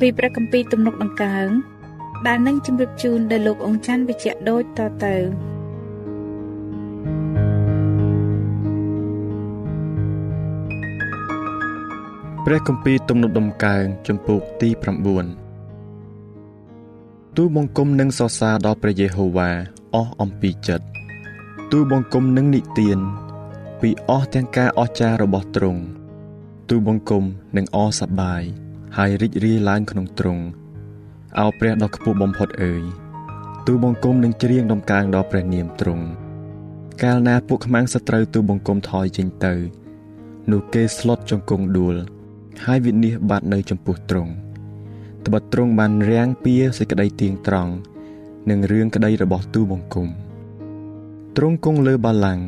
ពីព្រះគម្ពីរទំនុកដង្កើងដែលនឹងជម្រាបជូនដល់លោកអង្គច័ន្ទវិជ្ជៈដូចតទៅព្រះគម្ពីរទំនុកដំកើងចំពោះទី9ទូបង្គំនឹងសរសើរដល់ព្រះយេហូវ៉ាអស់អំពីចិត្តទូបង្គំនឹងនិទាន ពីអស់ទាំងការអស្ចារ្យរបស់ទ្រង់ទូបង្គំនឹងអសប្បាយ ហើយរីករាយឡើងក្នុងទ្រង់អោព្រះដ៏ខ្ពស់បំផុតអើយទូបង្គំនឹងច្រៀងដំកើងដល់ព្រះនាមទ្រង់កាលណាពួកខ្មាំងសត្រូវទូបង្គំថយចេញទៅ នោះគេស្លុតចង្គង់ដួល ហើយវិនិច្ឆ័យបាត់នៅចំពោះទ្រង់ត្បិតទ្រង់បានរាំងពៀសេចក្តីទៀងត្រង់និងរឿងក្តីរបស់ទូបង្គំទ្រង់គង់លើបាឡាំង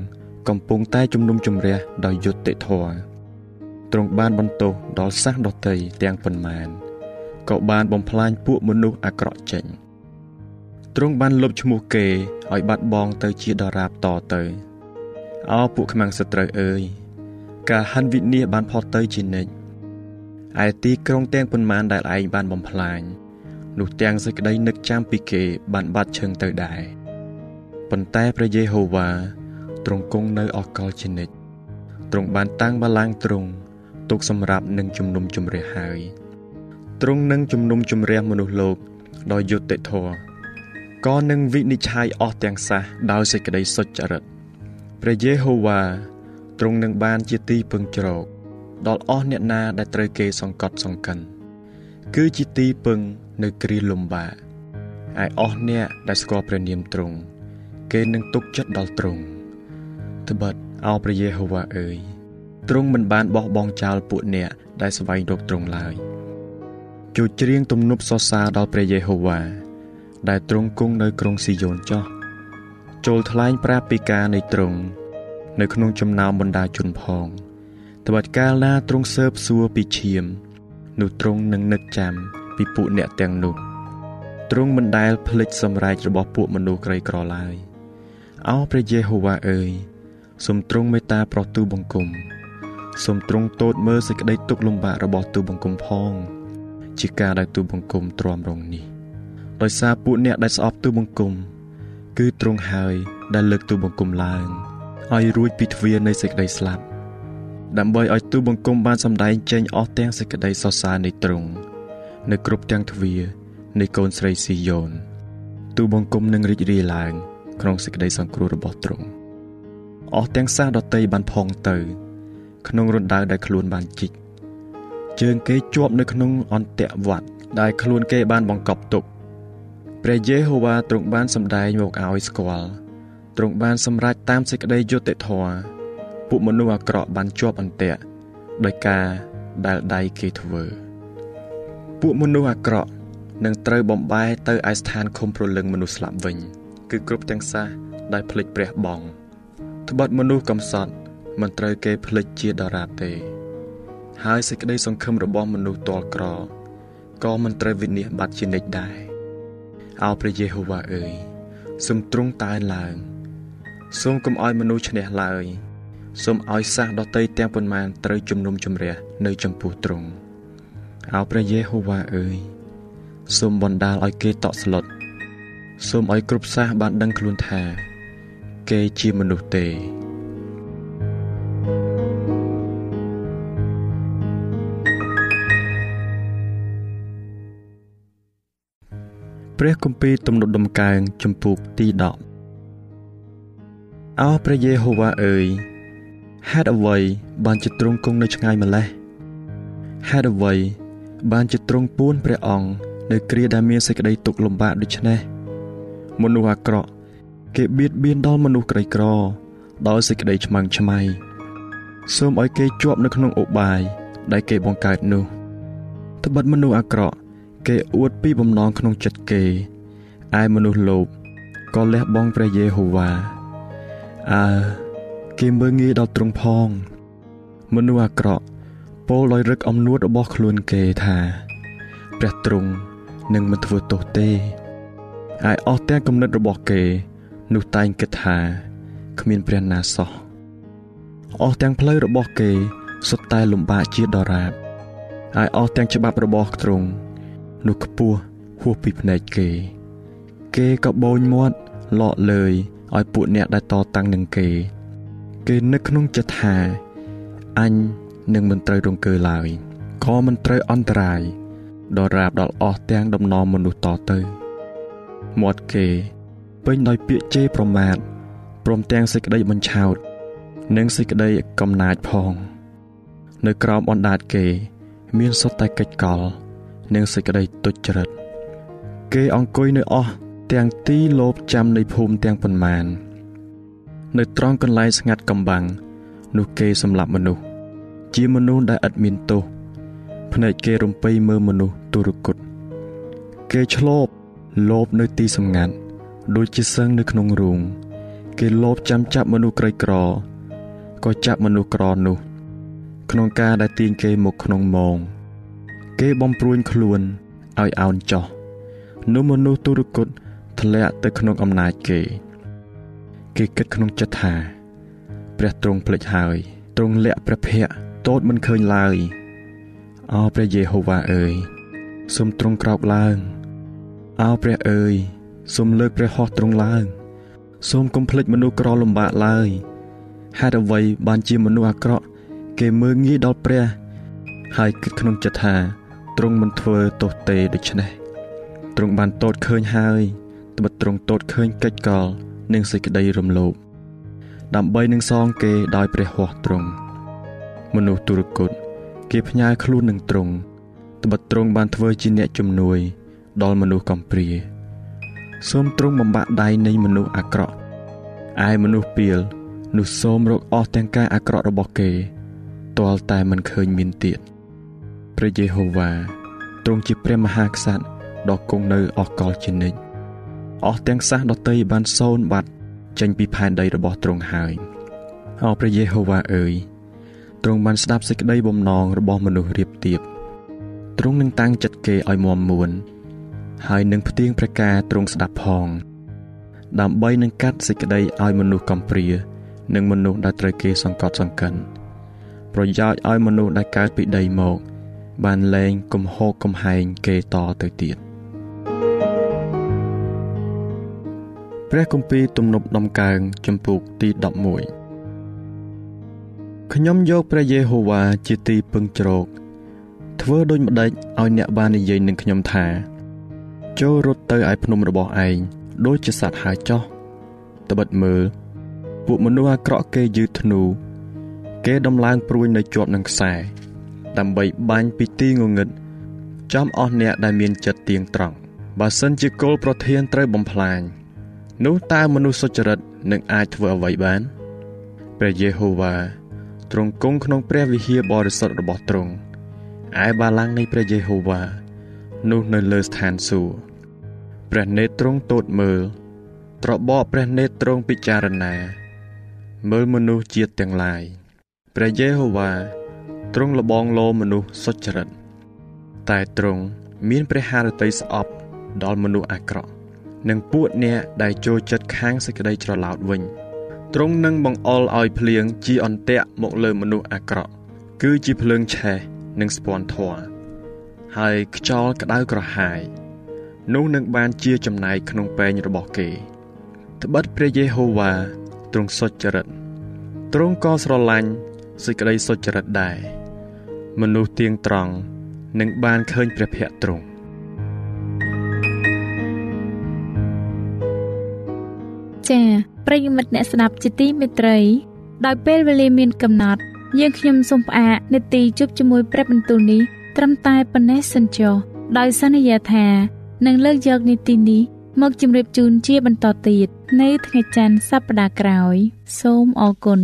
កំពុងតែជំនុំជម្រះដោយយុត្តិធម៌ ទ្រង់បានបន្ទោសដល់សះដតីទាំងប៉ុន្មានក៏បានបំផ្លាញពួកមនុស្សអាក្រក់ចេញទ្រង់បានលុបឈ្មោះគេឲ្យបាត់បង់ទៅជាដរាបតទៅអោពួកខ្មាំងសត្រូវអើយការហិនវិនាសបានផុតទៅជានិច្ចឯទីក្រុងទាំងប៉ុន្មានដែលឯងបានបំផ្លាញនោះទាំងសេចក្តីនឹកចាំពីគេ បានបាត់ឈឹងទៅដែរប៉ុន្តែព្រះយេហូវ៉ាទ្រង់គង់នៅអកលជានិច្ចទ្រង់បានតាំងបល្ល័ង្កទ្រង់ ទុកសម្រាប់នឹងជំនុំជម្រះហើយទ្រង់នឹងជំនុំជម្រះមនុស្សលោកដោយយុត្តិធម៌ក៏នឹងវិនិច្ឆ័យអស់ទាំងសះដោយសេចក្តីសុចរិតព្រះយេហូវ៉ាទ្រង់នឹងបានជាទីពឹងជ្រកដល់អស់អ្នកណាដែលត្រូវគេសង្កត់សង្កិនគឺជាទីពឹងនៅគ្រាលំបាកឯអស់អ្នកដែលស្គាល់ព្រះនាមទ្រង់គេនឹងទុកចិត្តដល់ទ្រង់ត្បិតអោព្រះយេហូវ៉ាអើយ ទ្រង់មិនបានបោះបង់ចោលពួកអ្នកដែលស្វែងរកទ្រង់ឡើយជួយច្រៀងទំនុបសរសើរដល់ព្រះយេហូវ៉ាដែលទ្រង់គង់នៅក្រុងស៊ីយ៉ូនចោះចូលថ្លែងប្រាប់ពីការនៃទ្រង់នៅក្នុងចំណោមបណ្ដាជនផងត្បិតកាលណាទ្រង់សើបសួរពីឈាមនោះទ្រង់នឹងនឹកចាំពីពួកអ្នកទាំងនោះទ្រង់មិនដែលភ្លេចសម្រែករបស់ពួកមនុស្សក្រីក្រឡើយអោព្រះយេហូវ៉ាអើយសូមទ្រង់មេត្តាប្រោះទូបង្គំ សូមទ្រង់ទតមើលសេចក្តីទុក្ខលំបាករបស់ទូបង្គំផង ជាការដែលទូបង្គំទ្រាំរងនេះដោយសារពួកអ្នកដែលស្អប់ទូបង្គំ គឺទ្រង់ហើយដែលលើកទូបង្គំឡើងឲ្យរួចពីទ្វារនៃសេចក្តីស្លាប់ដើម្បីឲ្យទូបង្គំបានសម្ដែងចេញអស់ទាំងសេចក្តីសរសើរនៃទ្រង់នៅគ្រប់ទាំងទ្វារនៃកូនស្រីស៊ីយ៉ូនទូបង្គំនឹងរីករាយឡើង ក្នុងសេចក្តីសង្គ្រោះរបស់ទ្រង់អស់ទាំងសាសដតីបានផងទៅ ក្នុងរណ្ដៅដែលខ្លួនបានជីកជើងគេជាប់នៅក្នុងអន្ទាក់វត្តដែលខ្លួនគេបានបង្កប់ទុកព្រះយេហូវ៉ាទ្រង់បានសម្ដែងមកឲ្យស្គាល់ទ្រង់បានសម្រេចតាមសេចក្តីយុត្តិធម៌ពួកមនុស្សអាក្រក់បានជាប់អន្ទាក់ដោយការដែលដៃគេធ្វើពួកមនុស្សអាក្រក់នឹងត្រូវបំបែទៅឯស្ថានឃុំព្រលឹងមនុស្សស្លាប់វិញ គឺគ្រប់ទាំងសះដែលភ្លេចព្រះបងត្បិតមនុស្សកំសត់ មិនត្រូវគេភ្លេចជាដរាបទេ ហើយសេចក្តីសង្ឃឹមរបស់មនុស្សតលក្រក៏មិនត្រូវវិនិច្ឆ័យបាត់ជានិច្ចដែរអោព្រះយេហូវ៉ាអើយសូមទ្រង់តើឡើងសូមកុំឲ្យមនុស្សឈ្នះឡើយសូមឲ្យសះដតីទាំងប៉ុន្មានត្រូវជំនុំជម្រះនៅចំពោះទ្រង់អោព្រះយេហូវ៉ាអើយសូមបណ្ដាលឲ្យគេតក់ស្លុតសូមឲ្យគ្រប់សាសបានដឹងខ្លួនថា គេជាមនុស្សទេ ព្រះគម្ពីរទំនុកដំកើងចំពោះទី10អោព្រះយេហូវ៉ាអើយហេតុអ្វីបានជាទ្រង់គង់នៅឆ្ងាយម្លេះហេតុអ្វីបានជាទ្រង់ពួនព្រះអង្គនៅគ្រាដែលមានសេចក្តីទុក្ខលំបាកដូច្នេះមនុស្សអាក្រក់គេបៀតបៀនដល់មនុស្សក្រីក្រ ដោយសេចក្តីឆ្មាំងឆ្មៃសូមឲ្យគេជាប់នៅក្នុងឧបាយដែលគេបង្កើតនោះត្បិតមនុស្សអាក្រក់ គេអួតពីបំណងក្នុងចិត្តគេឯមនុស្សលោភក៏លះបង់ព្រះយេហូវ៉ាអើគេមើងងាយដល់ទ្រង់ផង មនុស្សអាក្រក់ពោលដោយរឹកអំនួតរបស់ខ្លួនគេថាព្រះទ្រង់នឹងមិនធ្វើទោសទេឯអស់ទាំងគំនិតរបស់គេ នោះតែងគិតថាគ្មានព្រះណាសោះអស់ទាំងផ្លូវរបស់គេសុទ្ធតែលំបាកជាដរាបហើយអស់ទាំងច្បាប់របស់ទ្រង់ នោះខ្ពស់ហួសពីភ្នែកគេ គេក៏បូនមាត់លក់លើយឲ្យពួកអ្នកដែលតតាំងនឹងគេ គេនឹកក្នុងចិត្តថាអញនឹងមិនត្រូវរង្គើឡើយក៏មិនត្រូវអន្តរាយដល់រាបដល់អស់ទាំងដំណំមនុស្សតទៅមាត់គេពេញដោយពាក្យជេរប្រមាថព្រមទាំងសេចក្តីបញ្ឆោត និងសេចក្តីកំណាចផង នៅក្រោមអណ្ដាតគេ មានសុទ្ធតែកិច្ចកល និងសេចក្តីទុច្ចរិតគេអង្គុយនៅអស់ទាំងទីលោបចាំនៃភូមិទាំងប៉ុន្មាន នៅត្រង់កន្លែងស្ងាត់កំបាំងនោះគេសម្លាប់មនុស្សជាមនុស្សដែលឥតមានទោសភ្នែកគេរំពៃមើលមនុស្សទុរគតគេឆ្លប់លោបនៅទីសម្ងាត់ដូចជាសឹងនៅក្នុងរូងគេលោបចាំចាប់មនុស្សក្រីក្រក៏ចាប់មនុស្សក្រនោះ ក្នុងការដែលទាញគេមកក្នុងម៉ង គេបំព្រួញខ្លួនឲ្យអោនចោះនោះមនុស្សទុរគតធ្លាក់ទៅក្នុងអំណាចគេ គេគិតក្នុងចិត្តថា ព្រះទ្រង់ភ្លេចហើយទ្រង់លាក់ព្រះភ័ក្រទតមិនឃើញឡើយអោព្រះយេហូវ៉ាអើយសូមទ្រង់ក្រោកឡើងអោព្រះអើយសូមលើកព្រះហស្ថទ្រង់ឡើងសូមកុំភ្លេចមនុស្សក្រលំបាកឡើយហេតុអ្វីបានជាមនុស្សអាក្រក់ គេមើងងាយដល់ព្រះ ហើយគិតក្នុងចិត្តថា ទ្រង់មិនធ្វើទោសទេដូច្នេះទ្រង់បានតតឃើញហើយត្បិតទ្រង់តតឃើញកិច្ចកលនិងសេចក្តីរំលោភដើម្បីនឹងសងគេដោយព្រះហស្ថទ្រង់មនុស្សទុរគតគេផ្ញើខ្លួននឹងទ្រង់ត្បិតទ្រង់បានធ្វើជាអ្នកជំនួយ ដល់មនុស្សកំព្រាសូមទ្រង់បំបាក់ដៃនៃមនុស្សអាក្រក់ឯមនុស្សពីលនោះសូមរកអស់ទាំងការអាក្រក់របស់គេទាល់តែមិនឃើញមានទៀត ព្រះយេហូវ៉ាទ្រង់ជាព្រះមហាក្សត្រដ៏គង់នៅអកលជានិច្ចអស់ទាំងសាសដតីបានសូនបាត់ចេញពីផែនដីរបស់ទ្រង់ហើយអោព្រះយេហូវ៉ាអើយទ្រង់បានស្ដាប់សេចក្តីបំណងរបស់មនុស្សរៀបទៀបទ្រង់នឹងតាំងចិត្តគេឲ្យមាំមួន ហើយនឹងផ្ទៀងប្រការទ្រង់ស្ដាប់ផង ដើម្បីនឹងកាត់សេចក្តីឲ្យមនុស្សកំព្រា និងមនុស្សដែលត្រូវគេសង្កត់សង្កិនប្រយោជន៍ឲ្យមនុស្សដែលកើតពីដីមក បានលែងកំហកកំហែងគេតទៅទៀតព្រះគម្ពីរទំនុកដំកើងចំពុកទី11ខ្ញុំយកព្រះយេហូវ៉ាជាទីពឹងជ្រកធ្វើដូចម្ដេចឲ្យអ្នកបាននិយាយនឹងខ្ញុំថា ចូលរត់ទៅឯភ្នំរបស់ឯងដូចជាសត្វហើចោះត្បិតមើលពួកមនុស្សអាក្រក់គេយឺធ្នូគេដំឡើងព្រួយនៅជាប់នឹងខ្សែ ដើម្បីបាញ់ពីទីងងឹតចំអស់អ្នកដែលមានចិត្តទៀងត្រង់បើសិនជាគោលប្រធានត្រូវបំផ្លាញនោះតើមនុស្សសុចរិតនឹងអាចធ្វើអ្វីបានព្រះយេហូវ៉ាទ្រង់គង់ក្នុងព្រះវិហារបរិសុទ្ធរបស់ទ្រង់ឯបាឡាំងនៃព្រះយេហូវ៉ានោះនៅលើស្ថានសួគ៌ព្រះនេត្រទ្រង់ទតមើលត្របកព្រះនេត្រទ្រង់ពិចារណាមើលមនុស្សជាតិទាំងឡាយព្រះយេហូវ៉ា ទ្រង់លបងលោមនុស្សសុចរិតតែទ្រង់មានព្រះハរតីស្អប់ដល់មនុស្សអាក្រក់និងពួកអ្នកដែលចូលចិត្តខាងសេចក្តីច្រឡោតវិញទ្រង់នឹងបង្អុលឲ្យភ្លៀងជាអន្ទាក់មកលើមនុស្សអាក្រក់គឺជាភ្លើងឆេះនិងស្ពាន់ធွာហើយខ្យល់ក្តៅក្រហាយនោះនឹងបានជាចំណែកក្នុងពែងរបស់គេត្បិតព្រះយេហូវ៉ាទ្រង់សុចរិតទ្រង់ក៏ស្រឡាញ់សេចក្តីសុចរិតដែរ មនុស្សទៀងត្រង់នឹងបានឃើញព្រះភ័ក្ត្រទ្រង់ចា៎ប្រិយមិត្តអ្នកស្ដាប់ជាទីមេត្រី ដោយពេលវេលាមានកំណត់ យើងខ្ញុំសូមផ្អាកនេតិជប់ជាមួយព្រះបន្ទូលនេះត្រឹមតែប៉ុណ្ណេះសិនចុះដោយសន្យាថានឹងលើកយកនីតិនេះមកជម្រាបជូនជាបន្តទៀតនៅថ្ងៃច័ន្ទសប្តាហ៍ក្រោយ សូមអរគុណ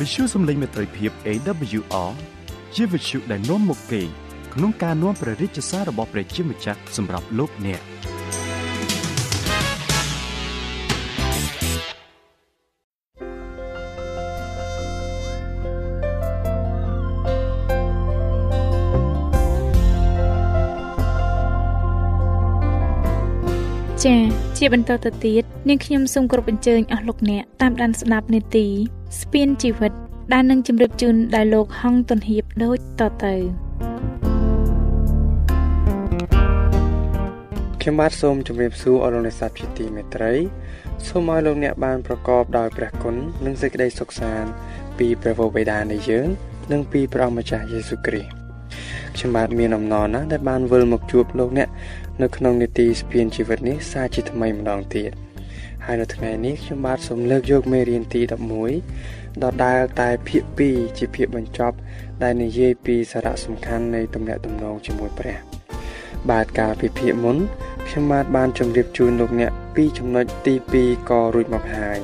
វិទ្យុសំឡេងមេត្រីភាព AWR ជាវិទ្យុដែលនាំមកពីក្នុងការនាំព្រះរាជសាររបស់ព្រះជាម្ចាស់សម្រាប់លោកអ្នក។ចា៎ជាបន្តទៅទៀតនាងខ្ញុំសូមគោរពអញ្ជើញអស់លោកអ្នកតាមដានស្ដាប់នេតិ ស្ពានជីវិត ដែលនឹងជម្រាបជូនដល់លោកហងទុនហៀបដូចតទៅខ្ញុំបាទសូមជម្រាបសួរអរលោកអ្នកសាស្ត្រជាទីមេត្រីសូមឲ្យលោកអ្នកបានប្រកបដោយព្រះគុណនិងសេចក្តីសុខសាន្តពីព្រះវរបិតានៃយើង និងពីព្រះអម្ចាស់យេស៊ូវគ្រីស្ទខ្ញុំបាទមានអំណរណាស់ដែលបានវិលមកជួបលោកអ្នកនៅក្នុងនីតិស្ពានជីវិតនេះសាជាថ្មីម្ដងទៀត ហើយនៅថ្ងៃនេះខ្ញុំបាទសូមលើកយកមេរៀនទី11ដដែលតែភាគ2ជាភាគបញ្ចប់ ដែលនិយាយពីសារៈសំខាន់នៃទំនាក់ទំនងជាមួយព្រះ បាទកាលពីភាគមុនខ្ញុំបាទបានជម្រាបជូនលោកអ្នកពីចំណុចទី2ក៏រួចមកហើយ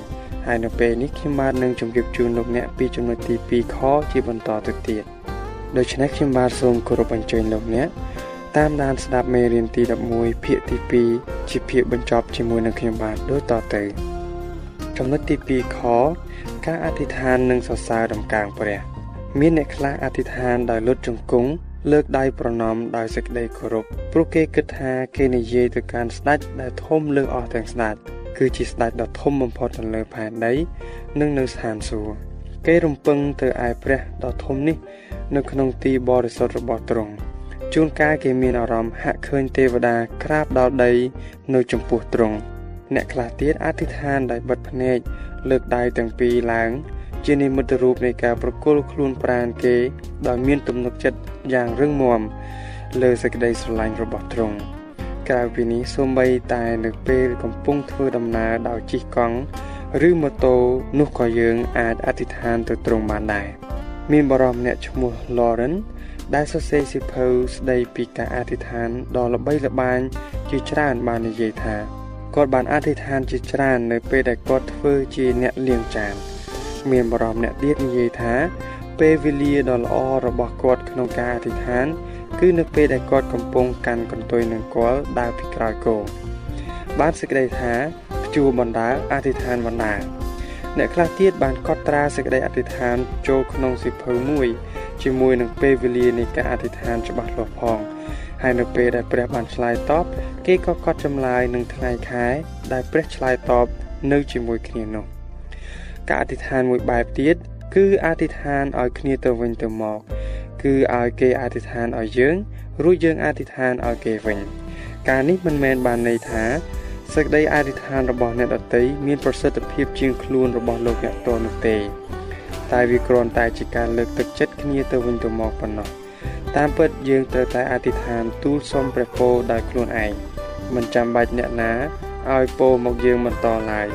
ហើយនៅពេលនេះខ្ញុំបាទនឹងជម្រាបជូនលោកអ្នកពីចំណុចទី2ខជាបន្តទៅទៀតដូច្នេះខ្ញុំបាទសូមគោរពអញ្ជើញលោកអ្នក តាមដានស្ដាប់មេរៀនទី11ភាគទី2ជាភាគបញ្ចប់ជាមួយនឹងខ្ញុំបាទដូចតទៅចំណុចទី2ខការអធិដ្ឋាននិងសរសើរដំកើងព្រះ មានអ្នកខ្លះអធិដ្ឋានដោយលុតជង្គង់លើកដៃប្រណម្យដោយសេចក្តីគោរពព្រោះគេគិតថាគេនិយាយទៅកាន់ស្ដេចដែលធំលើសអស់ទាំងស្ដេចគឺជាស្ដេចដ៏ធំបំផុតនៅលើផែនដី និងនៅស្ថានសួគ៌គេរំពឹងទៅឯព្រះដ៏ធំនេះ នៅក្នុងទីបរិសុទ្ធរបស់ទ្រង់ ជួនកាលគេមានអារម្មណ៍ហាក់ឃើញទេវតាក្រាបដល់ដី នៅចំពោះទ្រង់អ្នកខ្លះទៀតអធិដ្ឋានដោយបិទភ្នែកលើកដៃទាំងពីរឡើង ជានិមិត្តរូបនៃការប្រគល់ខ្លួនប្រាណគេដោយមានទំនុកចិត្តយ៉ាងរឹងមាំលើសេចក្តីស្រឡាញ់របស់ទ្រង់ក្រៅពីនេះសូម្បីតែនៅពេលកំពុងធ្វើដំណើរដោយជិះកង់ឬម៉ូតូនោះក៏យើងអាចអធិដ្ឋានទៅទ្រង់បានដែរមានបរិមម្នាក់ឈ្មោះ Lauren ដែលសរសេរសិភៅស្ដីពីការអធិដ្ឋានដ៏ល្បីល្បាញជាច្រើនបាននិយាយថាគាត់បានអធិដ្ឋានជាច្រើននៅពេលដែលគាត់ធ្វើជាអ្នកលាងចាន មានបរិមអ្នកទៀតនិយាយថា ពេលវេលាដ៏ល្អរបស់គាត់ក្នុងការអធិដ្ឋាន គឺនៅពេលដែលគាត់កំពុងកាន់កន្ទុយនឹងគល់ដើរពីក្រោយគោបានសេចក្តីថាព្យួរបណ្ដាអធិដ្ឋានបណ្ដាអ្នកខ្លះទៀតបានកត់ត្រាសេចក្តីអធិដ្ឋានចូលក្នុងសិភៅមួយ ជាមួយនឹងពេលវេលានៃការអធិដ្ឋានច្បាស់លាស់ផងហើយនៅពេលដែលព្រះបានឆ្លើយតបគេក៏កត់ចម្លើយនឹងថ្ងៃខែដែលព្រះឆ្លើយតបនៅជាមួយគ្នានោះការអធិដ្ឋានមួយបែបទៀតគឺអធិដ្ឋានឲ្យគ្នាទៅវិញទៅមកគឺឲ្យគេអធិដ្ឋានឲ្យយើងរួចយើងអធិដ្ឋានឲ្យគេវិញ ការនេះមិនមែនបានន័យថាសេចក្តីអធិដ្ឋានរបស់អ្នកដទៃមានប្រសិទ្ធភាពជាងខ្លួនរបស់លោកអ្នកផ្ទាល់នោះទេ តែវាគ្រាន់តែជាការលើកទឹកចិត្តគ្នាទៅវិញទៅមកប៉ុណ្ណោះតាមពិតយើងត្រូវតែអធិដ្ឋានទូលសុំព្រះពរដោយខ្លួនឯងមិនចាំបាច់អ្នកណាឲ្យពរមកយើងបន្តឡើយ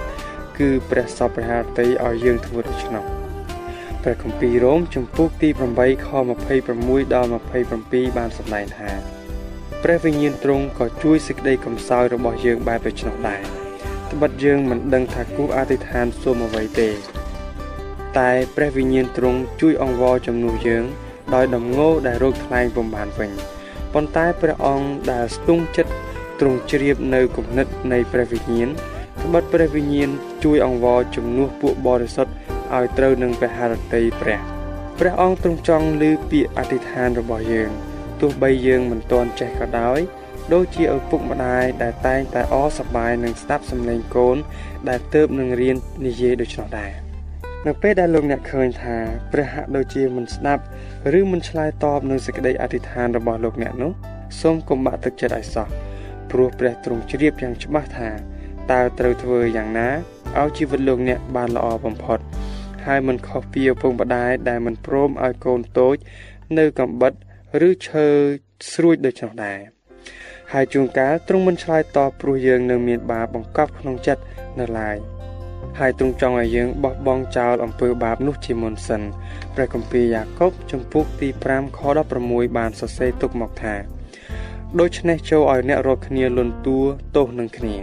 គឺព្រះសពព្រះハរតីឲ្យយើងធ្វើដូច្នោះព្រះគម្ពីររ៉ូមជំពូកទី8ខ26ដល់27បានសម្ដែងថាព្រះវិញ្ញាណទ្រង់ក៏ជួយសេចក្តីកំសោយរបស់យើងបែបដូច្នោះដែរត្បិតយើងមិនដឹងថាគួរអធិដ្ឋានសូមអ្វីទេ តែព្រះវិញ្ញាណទ្រង់ជួយអង្វរជំនួសយើង ដោយដំងោដែលរោគថ្លែងពុំបានវិញប៉ុន្តែព្រះអង្គដែលស្ទង់ចិត្តទ្រង់ជ្រាបនៅគំនិតនៃព្រះវិញ្ញាណត្បិតព្រះវិញ្ញាណជួយអង្វរជំនួសពួកបរិសុទ្ធឲ្យត្រូវនឹងព្រះハរតីព្រះព្រះអង្គទ្រង់ចង់ឮពាក្យអធិដ្ឋានរបស់យើងទោះបីយើងមិនទាន់ចេះក៏ដោយដូចជាឪពុកម្ដាយដែលតែងតែអសប្បាយនឹងស្ដាប់សំឡេងកូនដែលទៅនឹងរៀននិយាយដូច្នោះដែរ នៅពេលដែលលោកអ្នកឃើញថាព្រះហាក់ដូចជាមិនស្ដាប់ឬមិនឆ្លើយតបនឹងសេចក្តីអធិដ្ឋានរបស់លោកអ្នកនោះសូមកុំបាក់ទឹកចិត្តឲ្យសោះព្រោះព្រះទ្រង់ជ្រាបយ៉ាងច្បាស់ថាតើត្រូវធ្វើយ៉ាងណាឲ្យជីវិតលោកអ្នកបានល្អបំផុត ហើយមិនខុសពីឪពុកម្ដាយដែលមិនព្រមឲ្យកូនតូច នៅកំបិតឬឈើស្រួចដូច្នោះដែរហើយជួនកាលទ្រង់មិនឆ្លើយតបព្រោះយើងនៅមានបាបបង្កប់ក្នុងចិត្តនៅឡើយ ហើយទ្រង់ចង់ឲ្យយើងបោះបង់ចោលអំពើបាបនោះជាមុនសិនព្រះគម្ពីរយ៉ាកុបជំពូកទី5ខ16បានសរសេរទុកមកថាដូច្នេះចូលឲ្យអ្នករាល់គ្នាលន់តួទោសនឹងគ្នា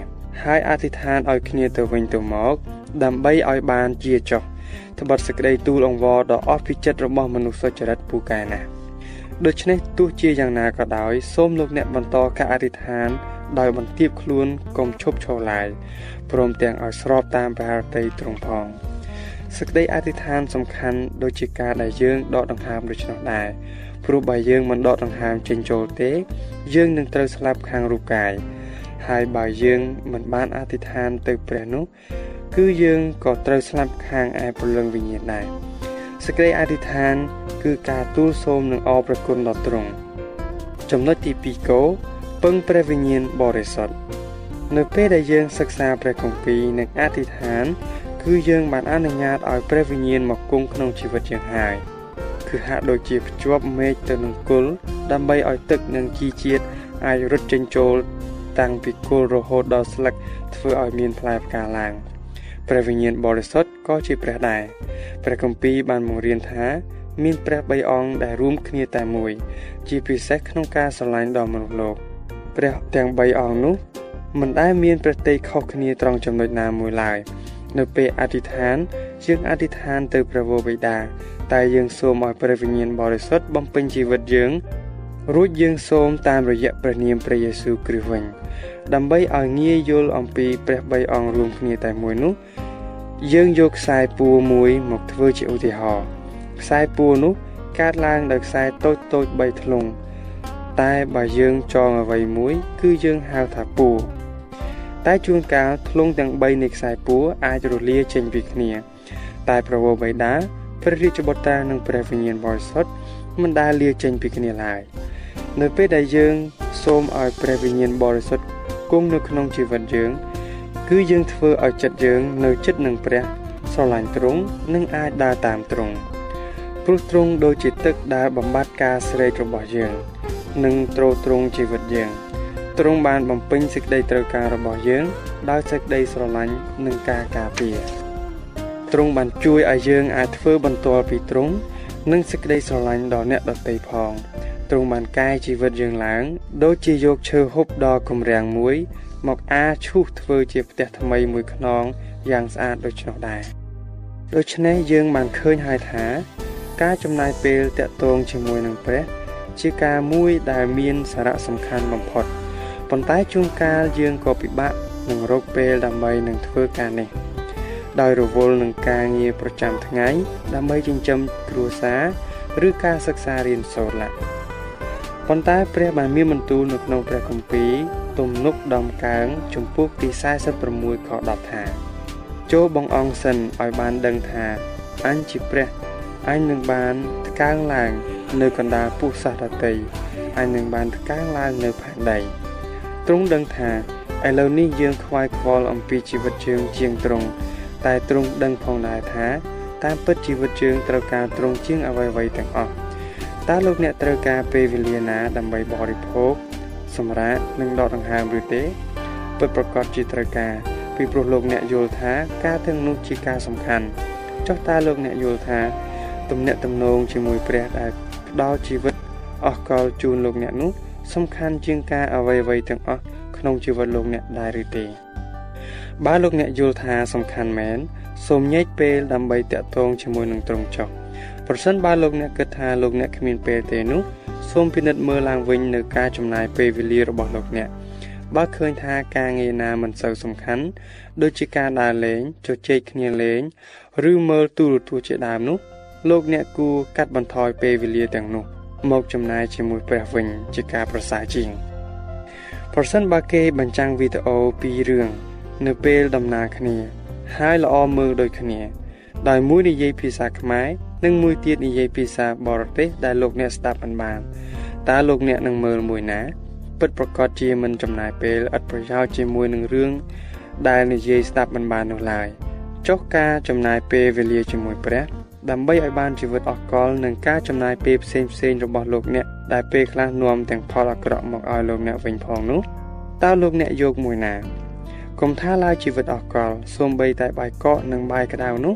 ហើយអធិដ្ឋានឲ្យគ្នាទៅវិញទៅមក ដើម្បីឲ្យបានជាចុះត្បិតសេចក្តីទូលអង្វរដ៏អស់ពីចិត្តរបស់មនុស្សសុចរិតពូកែណាស់ដូច្នេះទោះជាយ៉ាងណាក៏ដោយសូមលោកអ្នកបន្តការអធិដ្ឋានដោយបន្ទាបខ្លួនកុំឈប់ឈរឡើយ ព្រមទាំងឲ្យស្របតាមព្រះハរតីទ្រង់ផងសេចក្តីអធិដ្ឋានសំខាន់ដូចជាការដែលយើងដកដង្ហើមដូច្នោះដែរព្រោះបើយើងមិនដកដង្ហើមចេញចូលទេ យើងនឹងត្រូវស្លាប់ខាងរូបកាយហើយបើយើងមិនបានអធិដ្ឋានទៅព្រះនោះ គឺយើងក៏ត្រូវស្លាប់ខាងឯព្រលឹងវិញ្ញាណដែរសេចក្តីអធិដ្ឋាន គឺការទូលសូមនឹងអរព្រគុណដល់ទ្រង់ចំណុចទី2កោពឹងព្រះវិញ្ញាណបរិសុទ្ធ នៅពេលដែលយើងសិក្សាព្រះគម្ពីរនិងអធិដ្ឋាន គឺយើងបានអនុញ្ញាតឲ្យព្រះវិញ្ញាណមកគង់ក្នុងជីវិតយើងហើយគឺហាក់ដូចជាភ្ជាប់មេឃទៅនឹងគល់ដើម្បីឲ្យទឹកនិងជីជាតិអាចរត់ចេញចូលតាំងពីគល់រហូតដល់ស្លឹកធ្វើឲ្យមានផ្លែផ្កាឡើងព្រះវិញ្ញាណបរិសុទ្ធក៏ជាព្រះដែរព្រះគម្ពីរបានបង្រៀនថា មានព្រះបីអង្គដែលរួមគ្នាតែមួយ ជាពិសេសក្នុងការស្រឡាញ់ដល់មនុស្សលោក ព្រះទាំងបីអង្គនោះ មិនដែលមានប្រតិខុសគ្នាត្រង់ចំណុចណាមួយឡើយនៅពេលអធិដ្ឋានយើងអធិដ្ឋានទៅព្រះវរបិតាតែយើងសូមឲ្យព្រះវិញ្ញាណបរិសុទ្ធបំពេញជីវិតយើងរួចយើងសូមតាមរយៈព្រះនាមព្រះយេស៊ូវគ្រីស្ទវិញដើម្បីឲ្យងាយយល់អំពីព្រះបីអង្គរួមគ្នាតែមួយនោះ យើងយកខ្សែពួរមួយមកធ្វើជាឧទាហរណ៍ខ្សែពួរនោះកើតឡើងដោយខ្សែតូចតូច3ធ្លុងតែបើយើងចងអ្វីមួយ គឺយើងហៅថាពួរ តែជួនកាលធ្លុងទាំង3នៃខ្សែពួរអាចរលាចេញពីគ្នា តែប្រវោបិតាព្រះរាជបុត្រានិងព្រះវិញ្ញាណបរិសុទ្ធមិនដែលលាចេញពីគ្នាឡើយនៅពេលដែលយើងសូមឲ្យព្រះវិញ្ញាណបរិសុទ្ធគង់នៅក្នុងជីវិតយើង គឺយើងធ្វើឲ្យចិត្តយើងនៅចិត្តនឹងព្រះស្រឡាញ់ទ្រង់និងអាចដើរតាមទ្រង់ព្រោះទ្រង់ដូចជាទឹកដែលបំបត្តិការស្រេករបស់យើង និងទ្រទ្រង់ជីវិតយើង ទ្រង់បានបំពេញសេចក្តីត្រូវការរបស់យើងដោយសេចក្តីស្រឡាញ់និងការការពារទ្រង់បានជួយឲ្យយើងអាចធ្វើបន្ទាល់ពីទ្រង់និងសេចក្តីស្រឡាញ់ដល់អ្នកដទៃផងទ្រង់បានកែជីវិតយើងឡើង ដូចជាយកឈើហូបដ៏គម្រាំងមួយ មកអាឈូសធ្វើជាផ្ទះថ្មីមួយខ្នងយ៉ាងស្អាតដូច្នោះដែរដូច្នេះយើងបានឃើញហើយថា ការចំណាយពេលតាក់ទងជាមួយនឹងព្រះជាការមួយដែលមានសារៈសំខាន់បំផុត ប៉ុន្តែជួនកាលយើងក៏ពិបាកនឹងរកពេលដើម្បីនឹងធ្វើការនេះ ដោយរវល់នឹងការងារប្រចាំថ្ងៃ ដើម្បីចិញ្ចឹមគ្រួសារឬការសិក្សារៀនសូត្រឡាប៉ុន្តែព្រះបានមានបន្ទូលនៅក្នុងព្រះគម្ពីរទំនុកដំកើងជំពូកទី46ខ10ថាចូលបងអង្គសិនឲ្យបានដឹងថាអញជាព្រះអញនឹងបានថ្កើងឡើង នៅកណ្ដាលពោះសាសដតីអញនឹងបានថ្កើងឡើងនៅផែនដី ទ្រង់ដឹងថាឥឡូវនេះយើងខ្វាយខ្វល់អំពីជីវិតជើងជាងទ្រង់តែទ្រង់ដឹងផងដែរថាតាមពិតជីវិតជើងត្រូវការទ្រង់ជាងអ្វីៗទាំងអស់តើលោកអ្នកត្រូវការពេលវេលាណាដើម្បីបរិភោគសម្រាកនិងដកដង្ហើមឬទេពិតប្រកបជាត្រូវការពីព្រោះលោកអ្នកយល់ថាការទាំងនោះជាការសំខាន់ចុះតើលោកអ្នកយល់ថាទំនាក់ទំនងជាមួយព្រះដែលផ្ដល់ជីវិតអស់កលជូនលោកអ្នកនោះ សំខាន់ជាងការអ្វីៗទាំងអស់ក្នុងជីវិតលោកអ្នកដែរឬទេ បើលោកអ្នកយល់ថាសំខាន់មែនសូមញែកពេលដើម្បីតាក់ទងជាមួយនឹងត្រង់ចុះប្រសិនបើលោកអ្នកគិតថាលោកអ្នកគ្មានពេលទេនោះសូមពិនិត្យមើលឡើងវិញនៅការចំណាយពេលវេលារបស់លោកអ្នកបើឃើញថាការងារណាមិនសូវសំខាន់ដូចជាការដើរលេងជជែកគ្នាលេង ឬមើលទូរទស្សន៍ជាដើមនោះលោកអ្នកគួរកាត់បន្ថយពេលវេលាទាំងនោះ មកចំណាយជាមួយព្រះវិញជាការប្រសើរជាងប្រសិនបើគេបញ្ចាំងវីដេអូពីររឿងនៅពេលដំណើរគ្នា ហើយល្អមើលដូចគ្នា ដោយមួយនិយាយភាសាខ្មែរនិងមួយទៀតនិយាយភាសាបរទេសដែលលោកអ្នកស្ដាប់មិនបានតើលោកអ្នកនឹងមើលមួយណាពិតប្រកបជាមិនចំណាយពេលឥតប្រយោជន៍ជាមួយនឹងរឿងដែលនិយាយស្ដាប់មិនបាននោះឡើយចុះការចំណាយពេលវេលាជាមួយព្រះ ដើម្បីឲ្យបានជីវិតអស់កលនិងការចំណាយពេលផ្សេងផ្សេងរបស់លោកអ្នកដែលពេលខ្លះនាំទាំងផលអាក្រក់មកឲ្យលោកអ្នកវិញផងនោះតើលោកអ្នកយកមួយណាកុំថាឡើយជីវិតអស់កលសូម្បីតែបាយកកនិងបាយក្តៅនោះ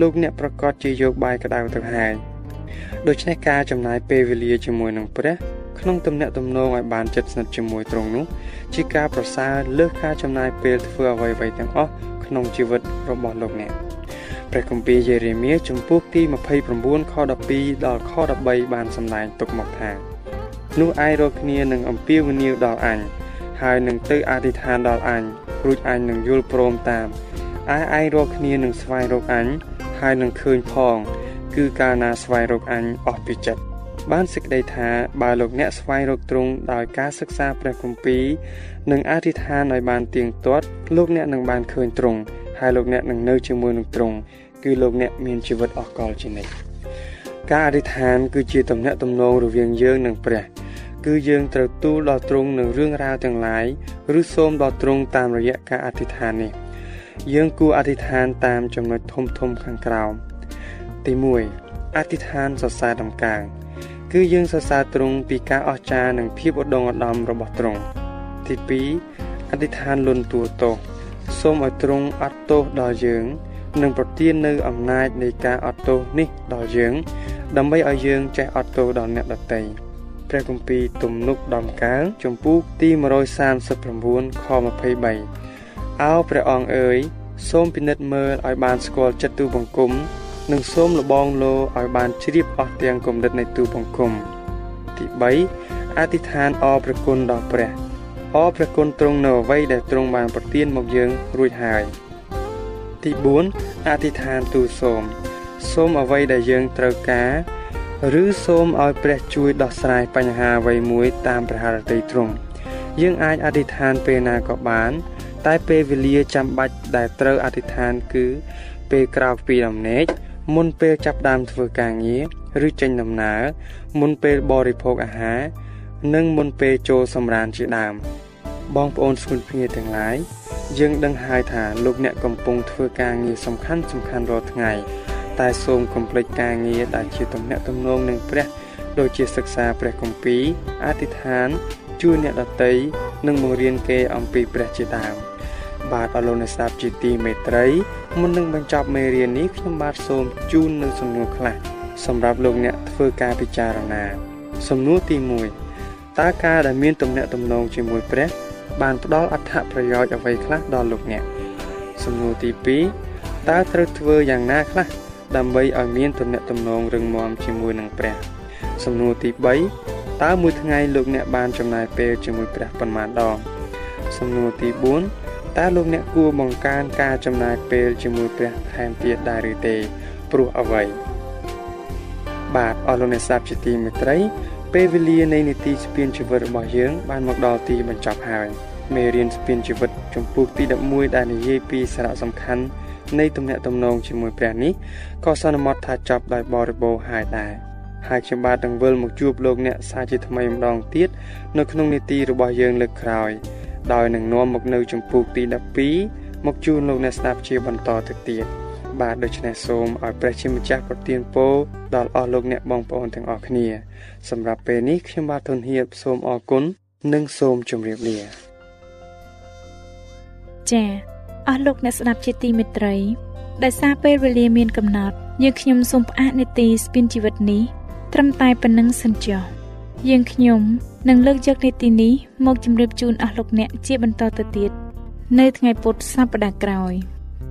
លោកអ្នកប្រកាសជាយកបាយក្តៅទៅហើយដូច្នេះការចំណាយពេលវេលាជាមួយនឹងព្រះក្នុងទំនាក់ទំនងឲ្យបានជិតស្និទ្ធជាមួយទ្រង់នោះជាការប្រសើរលើសការចំណាយពេលធ្វើអ្វីៗទាំងអស់ក្នុងជីវិតរបស់លោកអ្នក ព្រះគម្ពីរយេរេមៀជំពូកទី29ខ12ដល់ខ13បានសម្ដែងទុកមកថានោះឯងរកគ្នានឹងអំពាវនាវដល់អញហើយនឹងទៅអធិដ្ឋានដល់អញរួចអញនឹងយល់ព្រមតាមឯឯងរកគ្នានឹងស្វែងរកអញហើយនឹងឃើញផង គឺកាលណាស្វែងរកអញអស់ពីចិត្តបានសេចក្តីថាបើលោកអ្នកស្វែងរកទ្រង់ដោយការសិក្សាព្រះគម្ពីរនិងអធិដ្ឋានឲ្យបានទៀងទាត់លោកអ្នកនឹងបានឃើញទ្រង់ ហើយលោកអ្នកនឹងនៅជាមួយនឹងទ្រង់គឺលោកអ្នកមានជីវិតអស់កលជានិច្ចការអធិដ្ឋាន គឺជាទំនាក់ទំនងរវាងយើងនិងព្រះ គឺយើងត្រូវទូលដល់ទ្រង់នឹងរឿងរ៉ាវទាំងឡាយឬសូមដល់ទ្រង់តាមរយៈការអធិដ្ឋាននេះយើងគួរអធិដ្ឋានតាមចំណុចធំធំខាងក្រោមទី1អធិដ្ឋានសរសើរដំកើងគឺយើងសរសើរទ្រង់ពីការអស្ចារ្យនិងភាពឧត្តមឧត្តមរបស់ទ្រង់ទី2អធិដ្ឋានលន់ទួទោ សសូមឲ្យទ្រង់អត់ទោសដល់យើង និងប្រទាននៅអំណាចនៃការអត់ទោសនេះដល់យើង ដើម្បីឲ្យយើងចេះអត់ទោសដល់អ្នកដទៃព្រះគម្ពីរទំនុកដំកើងចំពូកទី139ខ23អោព្រះអង្គអើយសូមពិនិត្យមើលឲ្យបានស្គាល់ចិត្តទូបង្គំនិងសូមលបងលោឲ្យបានជ្រាបអស់ទាំងគំនិតនៃទូបង្គំទី3អធិដ្ឋានអរព្រះគុណដល់ព្រះ អរព្រះគុណទ្រង់នៅអ្វីដែលទ្រង់បានប្រទានមកយើងរួចហើយទី4អធិដ្ឋានទូលសូមសូមអ្វីដែលយើងត្រូវការ ឬសូមឲ្យព្រះជួយដោះស្រាយបញ្ហាអ្វីមួយតាមព្រះハរតីទ្រង់យើងអាចអធិដ្ឋានពេលណាក៏បាន តែពេលវេលាចាំបាច់ដែលត្រូវអធិដ្ឋានគឺ ពេលក្រោកពីដំណេកមុនពេលចាប់ដើមធ្វើការងារឬចេញដំណើរមុនពេលបរិភោគអាហារ និងមុនពេលចូលសម្រានជាដើម បងប្អូនស្គនភ្ងាទាំងឡាយយើងដឹងហើយថាលោកអ្នកកំពុងធ្វើការងារសំខាន់សំខាន់រាល់ថ្ងៃតែសូមកុំភ្លេចការងារដែលជាទំនាក់ទំនងនឹងព្រះដូចជាសិក្សាព្រះគម្ពីរអធិដ្ឋានជួយអ្នកដតីនិងបង្រៀនគេអំពីព្រះជាដើមបាទអរលោកអ្នកស្ដាប់ជាទីមេត្រីមុននឹងបញ្ចប់មេរៀននេះខ្ញុំបាទសូមជូននូវសំណួរខ្លះសម្រាប់លោកអ្នកធ្វើការពិចារណា សំណួរទី1 តើការដែលមានទំនាក់ទំនងជាមួយព្រះ បានផ្ដល់អត្ថប្រយោជន៍អ្វីខ្លះដល់លោកអ្នកសំណួរទី2តើត្រូវធ្វើយ៉ាងណាខ្លះដើម្បីឲ្យមានទំនាក់ទំនងរឹងមាំជាមួយនឹងព្រះ សំណួរទី3តើមួយថ្ងៃលោកអ្នកបានចំណាយពេលជាមួយព្រះប៉ុន្មានដងសំណួរទី4តើលោកអ្នកគួរបង្កើនការចំណាយពេលជាមួយព្រះថែមទៀតដែរឬទេព្រោះអ្វីបាទអស់លោកអ្នកស្ដាប់ជាទីមេត្រី ពេលវេលានៃនីតិស្ពានជីវិតរបស់យើង បានមកដល់ទីបញ្ចប់ហើយមេរៀនស្ពានជីវិតចំពោះទី11ដែលនិយាយពីសារៈសំខាន់នៃទំនាក់ទំនងជាមួយព្រះនេះក៏សន្មត់ថាចប់ដោយបរិបូរណ៍ហើយដែរហើយខ្ញុំបាទនឹងវិលមកជួបលោកអ្នកសាជាថ្មីម្ដងទៀតនៅក្នុងនីតិរបស់យើងលើកក្រោយ ដោយនឹងនាំមកនៅចម្ពោះទី12មកជូនលោកអ្នកស្ដាប់ជាបន្តទៅទៀត បាទដូច្នេះសូមឲ្យព្រះជាម្ចាស់ប្រទានពរដល់អស់លោកអ្នកបងប្អូនទាំងអស់គ្នា សម្រាប់ពេលនេះខ្ញុំបាទធនហៀបសូមអរគុណនិងសូមជម្រាបលាចា៎អស់លោកអ្នកស្ដាប់ជាទីមេត្រីដែលសារពេលវេលាមានកំណត់យើងខ្ញុំសូមផ្អាកនេតិស្ពានជីវិតនេះត្រឹមតែប៉ុណ្្នឹងសិនចុះយើងខ្ញុំនឹងលើកយកនីតិនេះមកជម្រាបជូនអស់លោកអ្នកជាបន្តទៅទៀតនៅថ្ងៃពុធសប្តាហ៍ក្រោយ